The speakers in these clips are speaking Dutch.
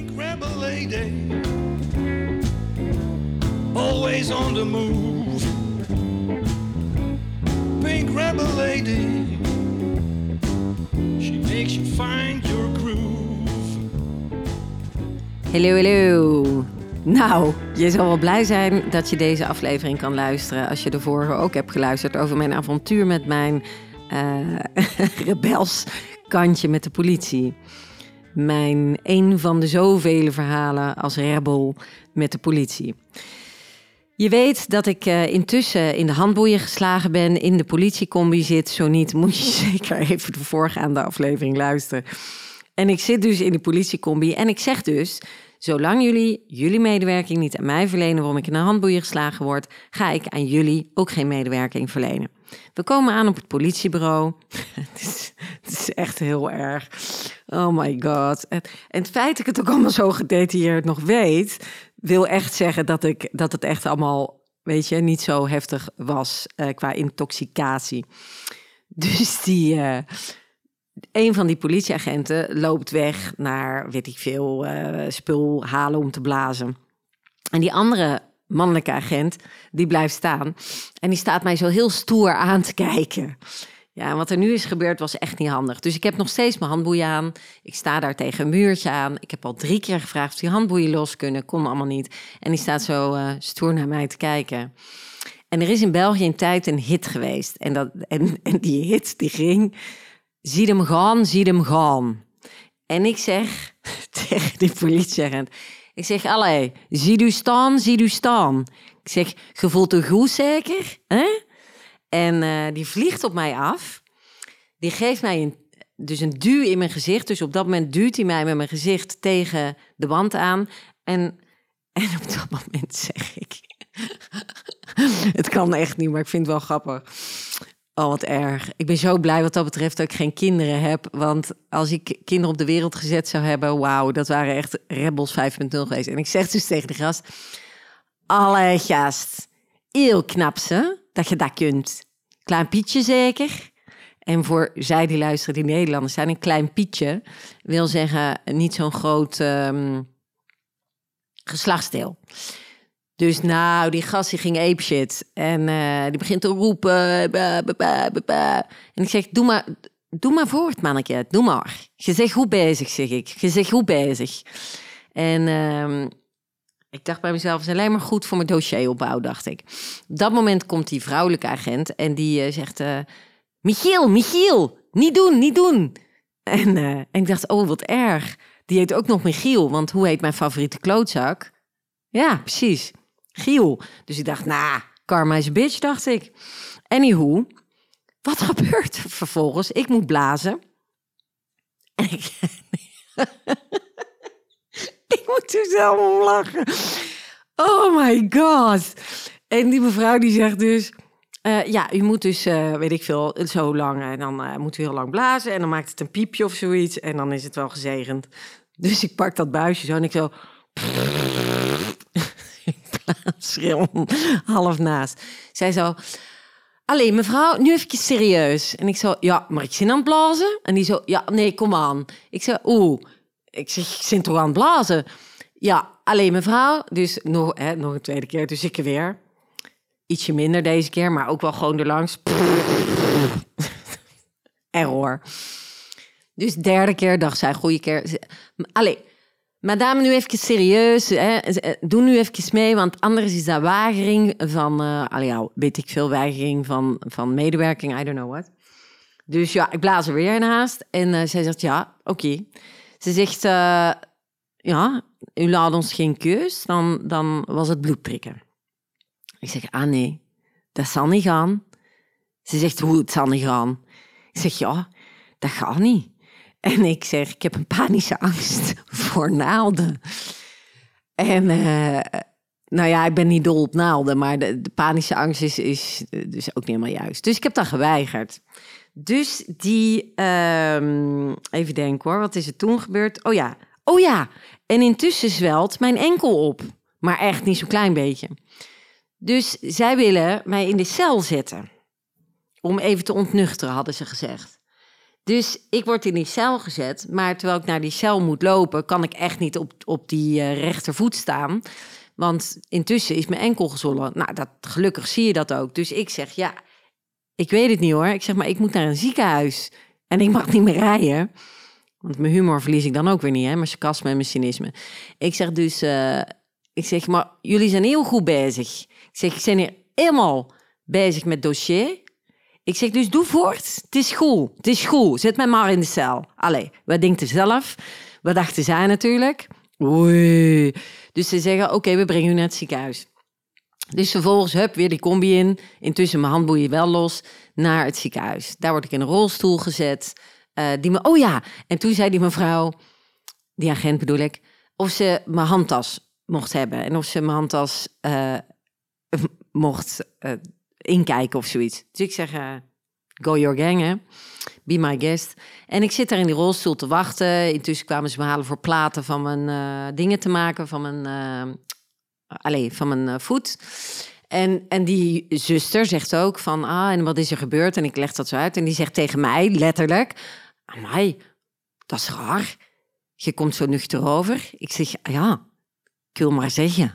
Pink lady, always on the move. Pink rebel lady, she makes you find your groove. Hallo, hallo. Nou, je zal wel blij zijn dat je deze aflevering kan luisteren. Als je de vorige ook hebt geluisterd over mijn avontuur met mijn eh rebels kantje met de politie. Mijn een van de zoveel verhalen als rebel met de politie. Je weet dat ik eh, intussen in de handboeien geslagen ben, in de politiecombi zit. Zo niet, moet je zeker even de voorgaande aflevering luisteren. En ik zit dus in de politiecombi en ik zeg dus... Zolang jullie jullie medewerking niet aan mij verlenen waarom ik in de handboeien geslagen word, ga ik aan jullie ook geen medewerking verlenen. We komen aan op het politiebureau. het, is, het is echt heel erg. Oh my god. En het feit dat ik het ook allemaal zo gedetailleerd nog weet, wil echt zeggen dat, ik, dat het echt allemaal, weet je, niet zo heftig was eh, qua intoxicatie. Dus die, eh, een van die politieagenten loopt weg naar, weet ik veel, eh, spul halen om te blazen. En die andere mannelijke agent, die blijft staan. En die staat mij zo heel stoer aan te kijken. Ja, wat er nu is gebeurd was echt niet handig. Dus ik heb nog steeds mijn handboeien aan. Ik sta daar tegen een muurtje aan. Ik heb al drie keer gevraagd of die handboeien los kunnen. Kon allemaal niet. En die staat zo eh, stoer naar mij te kijken. En er is in België een tijd een hit geweest. En, dat, en, die hit die ging... Zie hem gaan, zie hem gaan. En ik zeg tegen die politieagent... Ik zeg, allee, zie u staan, zie u staan. Ik zeg, je voelt het goed zeker? Hè? En eh, die vliegt op mij af. Die geeft mij een, dus een duw in mijn gezicht. Dus op dat moment duwt hij mij met mijn gezicht tegen de wand aan. En, en op dat moment zeg ik... het kan echt niet, maar ik vind het wel grappig. Oh, wat erg. Ik ben zo blij wat dat betreft dat ik geen kinderen heb. Want als ik kinderen op de wereld gezet zou hebben... wauw, dat waren echt Rebels 5.0 geweest. En ik zeg dus tegen de gast... Alle gast, heel knap ze, dat je dat kunt. Klein Pietje zeker? En voor zij die luisteren, die Nederlanders zijn... een klein Pietje wil zeggen niet zo'n groot ehm, geslachtsdeel. Dus nou, die gast die ging apeshit. En eh, die begint te roepen. En ik zeg, doe maar, doe maar voort, manneke. Doe maar. Je zegt goed bezig, zeg ik. Je zegt goed bezig. En ehm, ik dacht bij mezelf, is alleen maar goed voor mijn dossieropbouw, dacht ik. Op dat moment komt die vrouwelijke agent en die eh, zegt... eh, Michiel, Michiel, niet doen, niet doen. En, eh, en ik dacht, oh, wat erg. Die heet ook nog Michiel, want hoe heet mijn favoriete klootzak? Ja, precies. Giel. Dus ik dacht, nou, karma is bitch, dacht ik. Anywho, wat gebeurt er vervolgens? Ik moet blazen. En ik... ik moet er zelf om lachen. Oh my god. En die mevrouw die zegt dus... eh, ja, u moet dus, eh, weet ik veel, zo lang. En dan eh, moet u heel lang blazen. En dan maakt het een piepje of zoiets. En dan is het wel gezegend. Dus ik pak dat buisje zo en ik zo... half naast. Zij zo, alleen mevrouw, nu even serieus. En ik zo, ja, maar ik zin aan het blazen. En die zo, ja, nee, kom aan. Ik zeg, oeh, ik zeg, ik zit aan het blazen? Ja, alleen mevrouw. Dus nog, hè, nog een tweede keer, dus ik er weer. Ietsje minder deze keer, maar ook wel gewoon erlangs. Error. Dus derde keer dacht zij, goede keer. Allee, madame, nu even serieus. Hè. Doe nu even mee, want anders is dat weigering van... eh allee, weet ik veel, weigering van, van medewerking, I don't know what. Dus ja, ik blaas er weer in haast. En eh, zij zegt, ja, oké. Ze zegt, eh, ja, u laat ons geen keus, dan, dan was het bloedprikken. Ik zeg, ah nee, dat zal niet gaan. Ze zegt, hoe, het zal niet gaan? Ik zeg, ja, dat gaat niet. En ik zeg, ik heb een panische angst voor naalden. En eh, nou ja, ik ben niet dol op naalden, maar de, panische angst is, dus ook niet helemaal juist. Dus ik heb dat geweigerd. Dus die, ehm, even denken hoor, wat is er toen gebeurd? Oh ja, oh ja, en intussen zwelt mijn enkel op. Maar echt niet zo'n klein beetje. Dus zij willen mij in de cel zetten. Om even te ontnuchteren, hadden ze gezegd. Dus ik word in die cel gezet, maar terwijl ik naar die cel moet lopen, kan ik echt niet op, op die eh, rechtervoet staan. Want intussen is mijn enkel gezwollen. Nou, dat, gelukkig zie je dat ook. Dus ik zeg, ja, ik weet het niet hoor. Ik zeg, maar ik moet naar een ziekenhuis. En ik mag niet meer rijden. Want mijn humor verlies ik dan ook weer niet, hè? Mijn sarcasme en mijn cynisme. Ik zeg dus, eh, ik zeg, maar jullie zijn heel goed bezig. Ik zeg, ik zijn hier helemaal bezig met dossier. Ik zeg, dus doe voort. Het is goed, het is goed. Zet mij maar in de cel. Allee, wat denkt u zelf? Wat dachten zij natuurlijk? Oei. Dus ze zeggen, oké, we brengen u naar het ziekenhuis. Dus vervolgens, hup, weer die combi in. Intussen mijn handboeien wel los naar het ziekenhuis. Daar word ik in een rolstoel gezet. Eh, die me, oh ja, en toen zei die mevrouw, die agent bedoel ik, of ze mijn handtas mocht hebben. En of ze mijn handtas eh, mocht uh, inkijken of zoiets. Dus ik zeg, go your gang, hè. Be my guest. En ik zit daar in die rolstoel te wachten. Intussen kwamen ze me halen voor platen van mijn dingen te maken, van mijn, allez, van mijn voet. En, en die zuster zegt ook van, ah, en wat is er gebeurd? En ik leg dat zo uit. En die zegt tegen mij, letterlijk, amai, dat is raar. Je komt zo nuchter over. Ik zeg, ja, ik wil maar zeggen.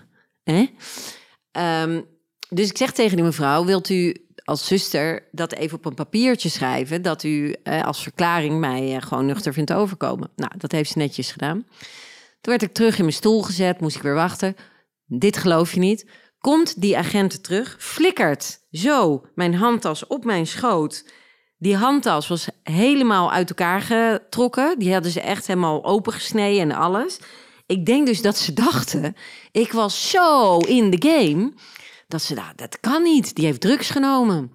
Ehm, dus ik zeg tegen die mevrouw, wilt u als zuster dat even op een papiertje schrijven... dat u eh, als verklaring mij eh, gewoon nuchter vindt overkomen? Nou, dat heeft ze netjes gedaan. Toen werd ik terug in mijn stoel gezet, moest ik weer wachten. Dit geloof je niet. Komt die agent terug, flikkert zo mijn handtas op mijn schoot... Die handtas was helemaal uit elkaar getrokken. Die hadden ze echt helemaal opengesneden en alles. Ik denk dus dat ze dachten, ik was zo in de game, dat ze dachten, dat kan niet. Die heeft drugs genomen.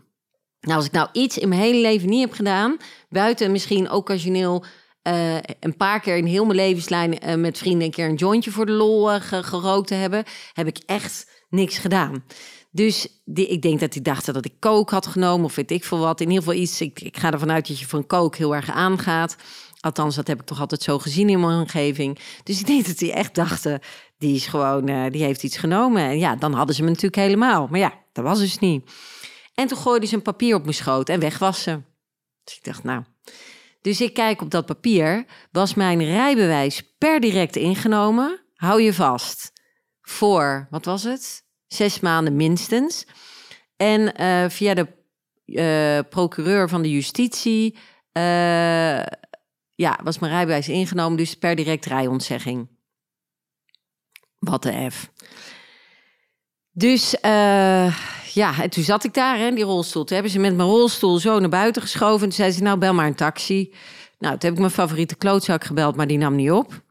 Nou, als ik nou iets in mijn hele leven niet heb gedaan, buiten misschien occasioneel uh, een paar keer in heel mijn levenslijn uh, met vrienden een keer een jointje voor de lol uh, gerookt te hebben, heb ik echt niks gedaan. Dus die, ik denk dat hij dacht dat ik kook had genomen of weet ik veel wat. In ieder geval iets, ik, ik ga ervan uit dat je van kook heel erg aangaat. Althans, dat heb ik toch altijd zo gezien in mijn omgeving. Dus ik denk dat hij echt dachten, die is gewoon, die heeft iets genomen. En ja, dan hadden ze me natuurlijk helemaal. Maar ja, dat was dus niet. En toen gooide ze een papier op mijn schoot en weg was ze. Dus ik dacht, nou. Dus ik kijk op dat papier, was mijn rijbewijs per direct ingenomen. Hou je vast. Voor, wat was het? zes maanden minstens. En uh, via de uh, procureur van de justitie uh, ja, was mijn rijbewijs ingenomen, dus per direct rijontzegging. Wat de F. Dus ja, en toen zat ik daar in die rolstoel. Toen hebben ze met mijn rolstoel zo naar buiten geschoven. En toen zei ze, nou bel maar een taxi. Nou, toen heb ik mijn favoriete klootzak gebeld, maar die nam niet op.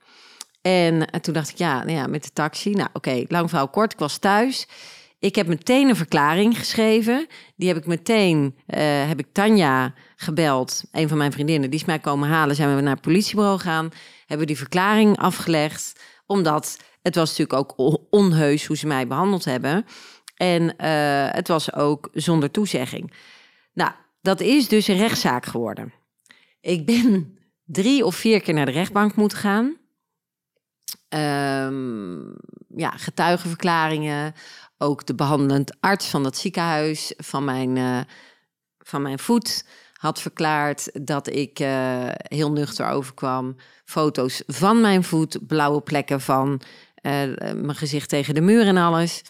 En, toen dacht ik, ja, nou ja, met de taxi. Nou, oké, lang verhaal kort. Ik was thuis. Ik heb meteen een verklaring geschreven. Die heb ik meteen, uh, heb ik Tanja gebeld, een van mijn vriendinnen. Die is mij komen halen. Zijn we naar het politiebureau gegaan. Hebben die verklaring afgelegd. Omdat het was natuurlijk ook onheus hoe ze mij behandeld hebben. En uh, het was ook zonder toezegging. Nou, dat is dus een rechtszaak geworden. Ik ben drie of vier keer naar de rechtbank moeten gaan um, ja, getuigenverklaringen. Ook de behandelend arts van dat ziekenhuis van mijn, uh, van mijn voet had verklaard dat ik uh, heel nuchter overkwam. Foto's van mijn voet, blauwe plekken van mijn gezicht tegen de muur en alles.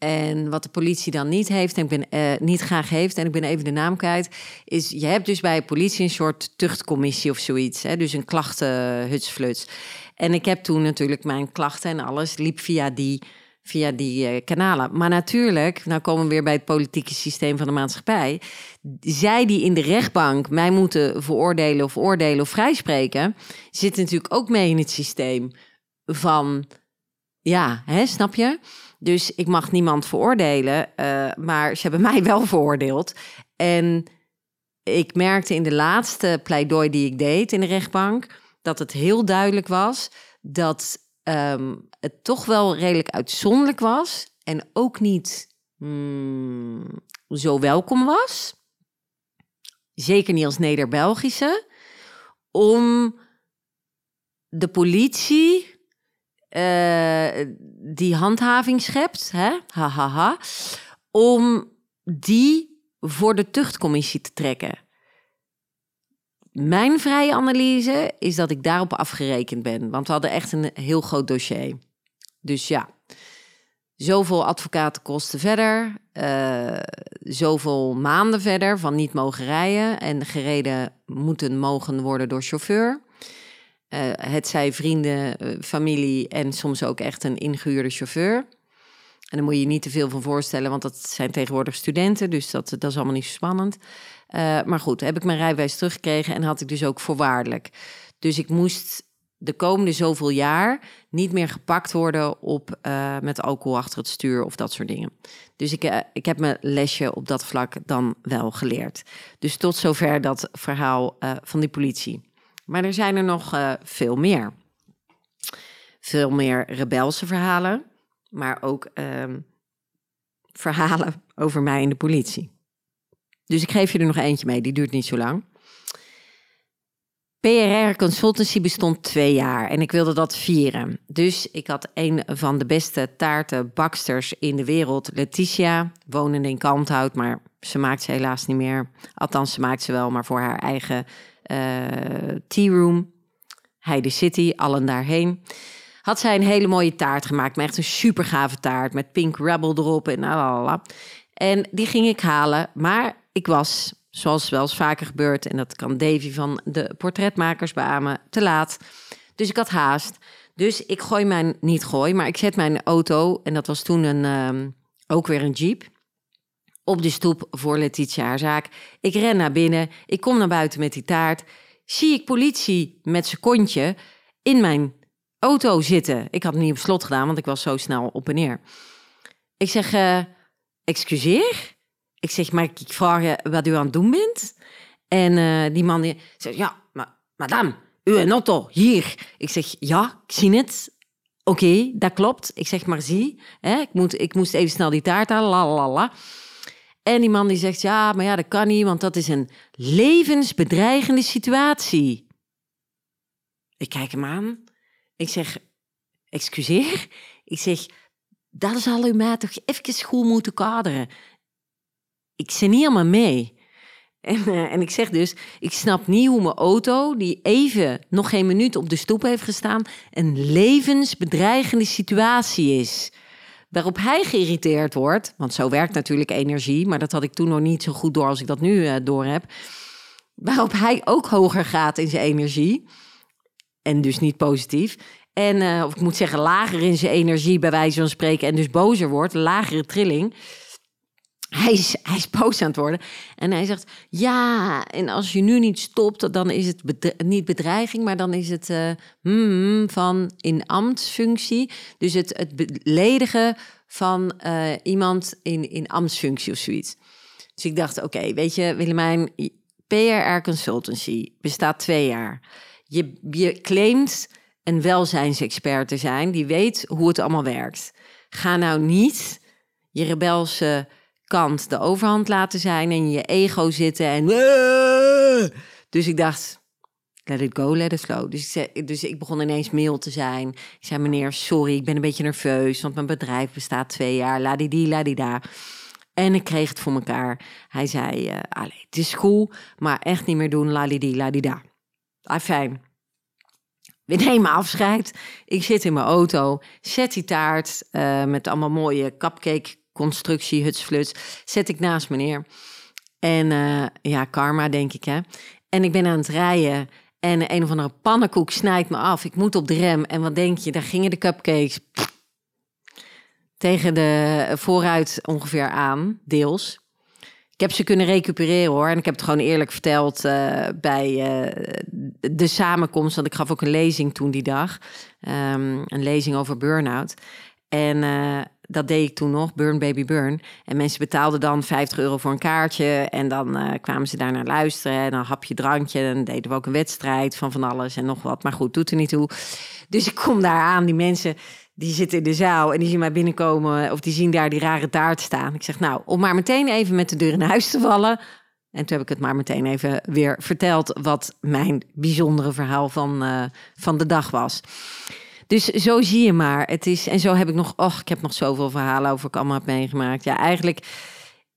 En wat de politie dan niet heeft, en ik ben uh, niet graag heeft, en ik ben even de naam kwijt, is je hebt dus bij politie een soort tuchtcommissie of zoiets. Hè? Dus een klachtenhutsfluts. En ik heb toen natuurlijk mijn klachten en alles liep via die, via die kanalen. Maar natuurlijk, nou komen we weer bij het politieke systeem van de maatschappij. Zij die in de rechtbank mij moeten veroordelen of oordelen of vrijspreken, zitten natuurlijk ook mee in het systeem van, ja, hè, snap je? Dus ik mag niemand veroordelen, uh, maar ze hebben mij wel veroordeeld. En ik merkte in de laatste pleidooi die ik deed in de rechtbank dat het heel duidelijk was dat um, het toch wel redelijk uitzonderlijk was en ook niet mm, zo welkom was. Zeker niet als Neder-Belgische. Om de politie uh, die handhaving schept, hè? Ha, ha, ha, om die voor de tuchtcommissie te trekken mijn vrije analyse is dat ik daarop afgerekend ben. Want we hadden echt een heel groot dossier. Dus ja, zoveel advocatenkosten verder, uh, zoveel maanden verder van niet mogen rijden en gereden moeten mogen worden door chauffeur. Uh, het zij vrienden, uh, familie en soms ook echt een ingehuurde chauffeur. En daar moet je niet te veel van voorstellen, want dat zijn tegenwoordig studenten, dus dat, dat is allemaal niet zo spannend. maar goed, heb ik mijn rijbewijs teruggekregen en had ik dus ook voorwaardelijk. Dus ik moest de komende zoveel jaar niet meer gepakt worden op met alcohol achter het stuur of dat soort dingen. Dus ik, ik heb mijn lesje op dat vlak dan wel geleerd. Dus tot zover dat verhaal van die politie. Maar er zijn er nog veel meer. Veel meer rebelse verhalen, maar ook ehm, verhalen over mij in de politie. Dus ik geef je er nog eentje mee, die duurt niet zo lang. PRR Consultancy bestond twee jaar en ik wilde dat vieren. Dus ik had een van de beste taartenbaksters in de wereld, Letitia, wonende in Kalmthout, maar ze maakt ze helaas niet meer. Althans, ze maakt ze wel, maar voor haar eigen tea room. Heide City, allen daarheen. Had zij een hele mooie taart gemaakt, maar echt een super gave taart met pink rebel erop en lalala. En die ging ik halen, maar ik was zoals wel eens vaker gebeurt, en dat kan Davy van de portretmakers beamen, te laat. Dus ik had haast. Dus ik gooi mijn, niet gooi, maar ik zet mijn auto, en dat was toen een, um, ook weer een jeep, op de stoep voor Letitia haar zaak. Ik ren naar binnen, ik kom naar buiten met die taart. Zie ik politie met zijn kontje in mijn auto zitten. Ik had niet op slot gedaan, want ik was zo snel op en neer. Ik zeg, uh, excuseer? Ik zeg, maar ik vraag je wat u aan het doen bent? En uh, die man die zegt, ja, maar, madame, uw auto, hier. Ik zeg, ja, ik zie het. Oké, dat klopt. Ik zeg, maar zie, hè, ik, moet, ik moest even snel die taart halen, la. En die man die zegt, ja, maar ja, dat kan niet, want dat is een levensbedreigende situatie. Ik kijk hem aan. Ik zeg, excuseer? Ik zeg, dat zal u mij toch even goed moeten kaderen ik zit niet helemaal mee. En, uh, en ik zeg dus, ik snap niet hoe mijn auto, die even nog geen minuut op de stoep heeft gestaan, een levensbedreigende situatie is. Waarop hij geïrriteerd wordt, want zo werkt natuurlijk energie, maar dat had ik toen nog niet zo goed door als ik dat nu uh, door heb. Waarop hij ook hoger gaat in zijn energie. En dus niet positief. En, uh, of ik moet zeggen, lager in zijn energie, bij wijze van spreken, en dus bozer wordt, lagere trilling. Hij is, hij is boos aan het worden. En hij zegt: Ja, en als je nu niet stopt, dan is het niet bedreiging, maar dan is het uh, mm, van in ambtsfunctie. Dus het, het beledigen van uh, iemand in, in ambtsfunctie of zoiets. Dus ik dacht: Oké, weet je, Willemijn, PRR Consultancy bestaat twee jaar. Je, je claimt een welzijnsexpert te zijn, die weet hoe het allemaal werkt. Ga nou niet je rebelse kant de overhand laten zijn en je ego zitten en... Dus ik dacht, let it go, let it flow. Dus ik, zei, dus ik begon ineens mail te zijn. Ik zei, meneer, sorry, ik ben een beetje nerveus, want mijn bedrijf bestaat twee jaar, la die la die da. En ik kreeg het voor elkaar. Hij zei, uh, het is cool, maar echt niet meer doen, la die la die da. Ah, fijn. We nemen afscheid. Ik zit in mijn auto, zet die taart uh, met allemaal mooie cupcake constructie, hutsfluts, zet ik naast me neer. En uh, ja, karma denk ik hè. En ik ben aan het rijden en een of andere pannenkoek snijdt me af. Ik moet op de rem. En wat denk je, daar gingen de cupcakes tegen de vooruit ongeveer aan, deels. Ik heb ze kunnen recupereren hoor. En ik heb het gewoon eerlijk verteld uh, bij uh, de samenkomst. Want ik gaf ook een lezing toen die dag. Um, een lezing over burn-out. En dat deed ik toen nog, Burn Baby Burn. En mensen betaalden dan 50 euro voor een kaartje. En dan uh, kwamen ze daar naar luisteren. En dan hapje drankje. En deden we ook een wedstrijd van van alles en nog wat. Maar goed, doet er niet toe. Dus ik kom daar aan, die mensen die zitten in de zaal en die zien mij binnenkomen. Of die zien daar die rare taart staan. Ik zeg, nou, om maar meteen even met de deur in huis te vallen. En toen heb ik het maar meteen even weer verteld wat mijn bijzondere verhaal van, uh, van de dag was. Dus zo zie je maar. Het is, en zo heb ik nog, och, ik heb nog zoveel verhalen over heb meegemaakt. Ja, eigenlijk,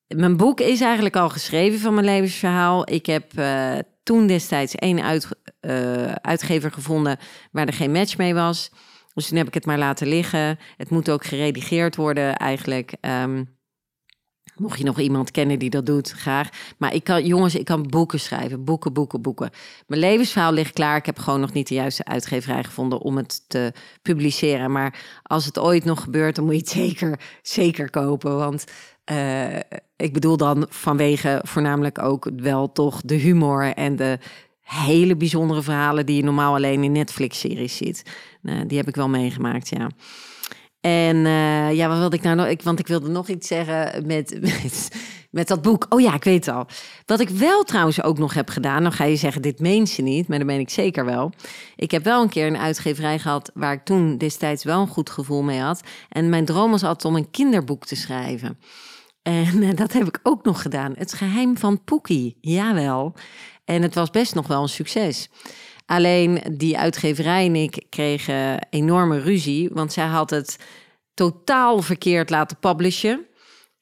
mijn boek is eigenlijk al geschreven van mijn levensverhaal. Ik heb uh, toen destijds één uit, eh, uitgever gevonden waar er geen match mee was. Dus toen heb ik het maar laten liggen. Het moet ook geredigeerd worden eigenlijk. Ehm, mocht je nog iemand kennen die dat doet, graag. Maar ik kan, jongens, ik kan boeken schrijven. Boeken, boeken, boeken. Mijn levensverhaal ligt klaar. Ik heb gewoon nog niet de juiste uitgeverij gevonden om het te publiceren. Maar als het ooit nog gebeurt, dan moet je het zeker, zeker kopen. Want uh, ik bedoel dan vanwege voornamelijk ook wel toch de humor en de hele bijzondere verhalen die je normaal alleen in Netflix-series ziet. Uh, die heb ik wel meegemaakt, ja. En uh, ja, wat wilde ik nou nog? Ik, want ik wilde nog iets zeggen met, met, dat boek. Oh ja, ik weet het al. Wat ik wel trouwens ook nog heb gedaan. Dan ga je zeggen, dit meent je niet. Maar dat meen ik zeker wel. Ik heb wel een keer een uitgeverij gehad... waar ik toen destijds wel een goed gevoel mee had. En mijn droom was altijd om een kinderboek te schrijven. En uh, dat heb ik ook nog gedaan. Het geheim van Poekie. Jawel. En het was best nog wel een succes. Alleen die uitgeverij en ik kregen enorme ruzie, want zij had het totaal verkeerd laten publishen.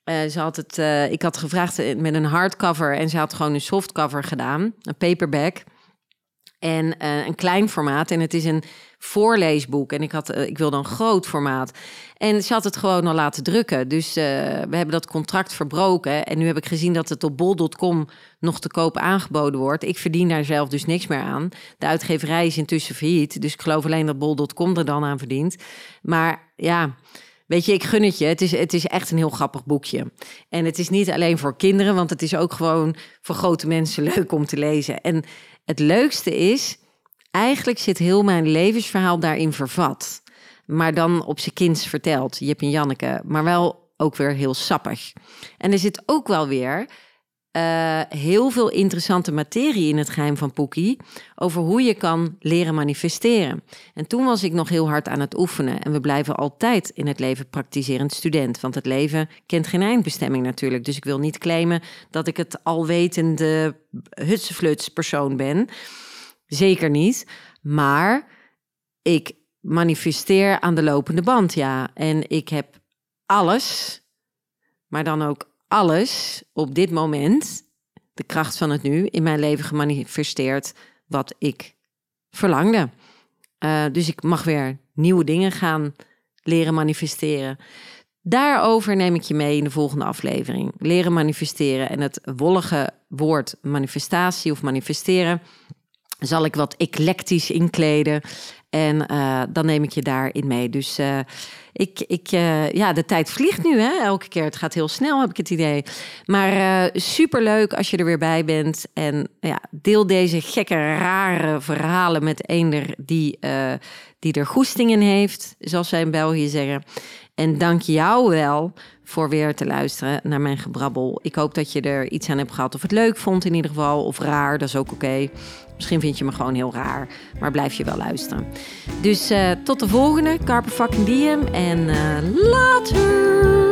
Uh, ze had het, uh, ik had gevraagd met een hardcover en ze had gewoon een softcover gedaan, een paperback. En uh, een klein formaat. En het is een voorleesboek. En ik, had, uh, ik wilde een groot formaat. En ze had het gewoon al laten drukken. Dus uh, we hebben dat contract verbroken. En nu heb ik gezien dat het op bol.com nog te koop aangeboden wordt. Ik verdien daar zelf dus niks meer aan. De uitgeverij is intussen failliet. Dus ik geloof alleen dat bol.com er dan aan verdient. Maar ja. Weet je, ik gun het je. Het is, het is echt een heel grappig boekje. En het is niet alleen voor kinderen, want het is ook gewoon voor grote mensen leuk om te lezen. En het leukste is, eigenlijk zit heel mijn levensverhaal daarin vervat. Maar dan op zijn kinds verteld, Jip en Janneke. Maar wel ook weer heel sappig. En er zit ook wel weer uh, heel veel interessante materie in het geheim van Poekie over hoe je kan leren manifesteren. En toen was ik nog heel hard aan het oefenen. En we blijven altijd in het leven praktiserend student. Want het leven kent geen eindbestemming natuurlijk. Dus ik wil niet claimen dat ik het alwetende hutsefluts persoon ben. Zeker niet. Maar ik manifesteer aan de lopende band, ja. En ik heb alles, maar dan ook alles op dit moment, de kracht van het nu, in mijn leven gemanifesteerd wat ik verlangde. Uh, dus ik mag weer nieuwe dingen gaan leren manifesteren. Daarover neem ik je mee in de volgende aflevering. Leren manifesteren en het wollige woord manifestatie of manifesteren zal ik wat eclectisch inkleden. En uh, dan neem ik je daarin mee. Dus uh, ik, ik, uh, ja, de tijd vliegt nu, hè? Elke keer. Het gaat heel snel, heb ik het idee. Maar superleuk als je er weer bij bent. En ja, deel deze gekke, rare verhalen met eender die, die er goesting in heeft, zoals zij in België zeggen. En dank jou wel voor weer te luisteren naar mijn gebrabbel. Ik hoop dat je er iets aan hebt gehad, of het leuk vond in ieder geval, of raar, dat is ook oké. Misschien vind je me gewoon heel raar, maar blijf je wel luisteren. Dus uh, tot de volgende, Carpe fucking diem en uh, later!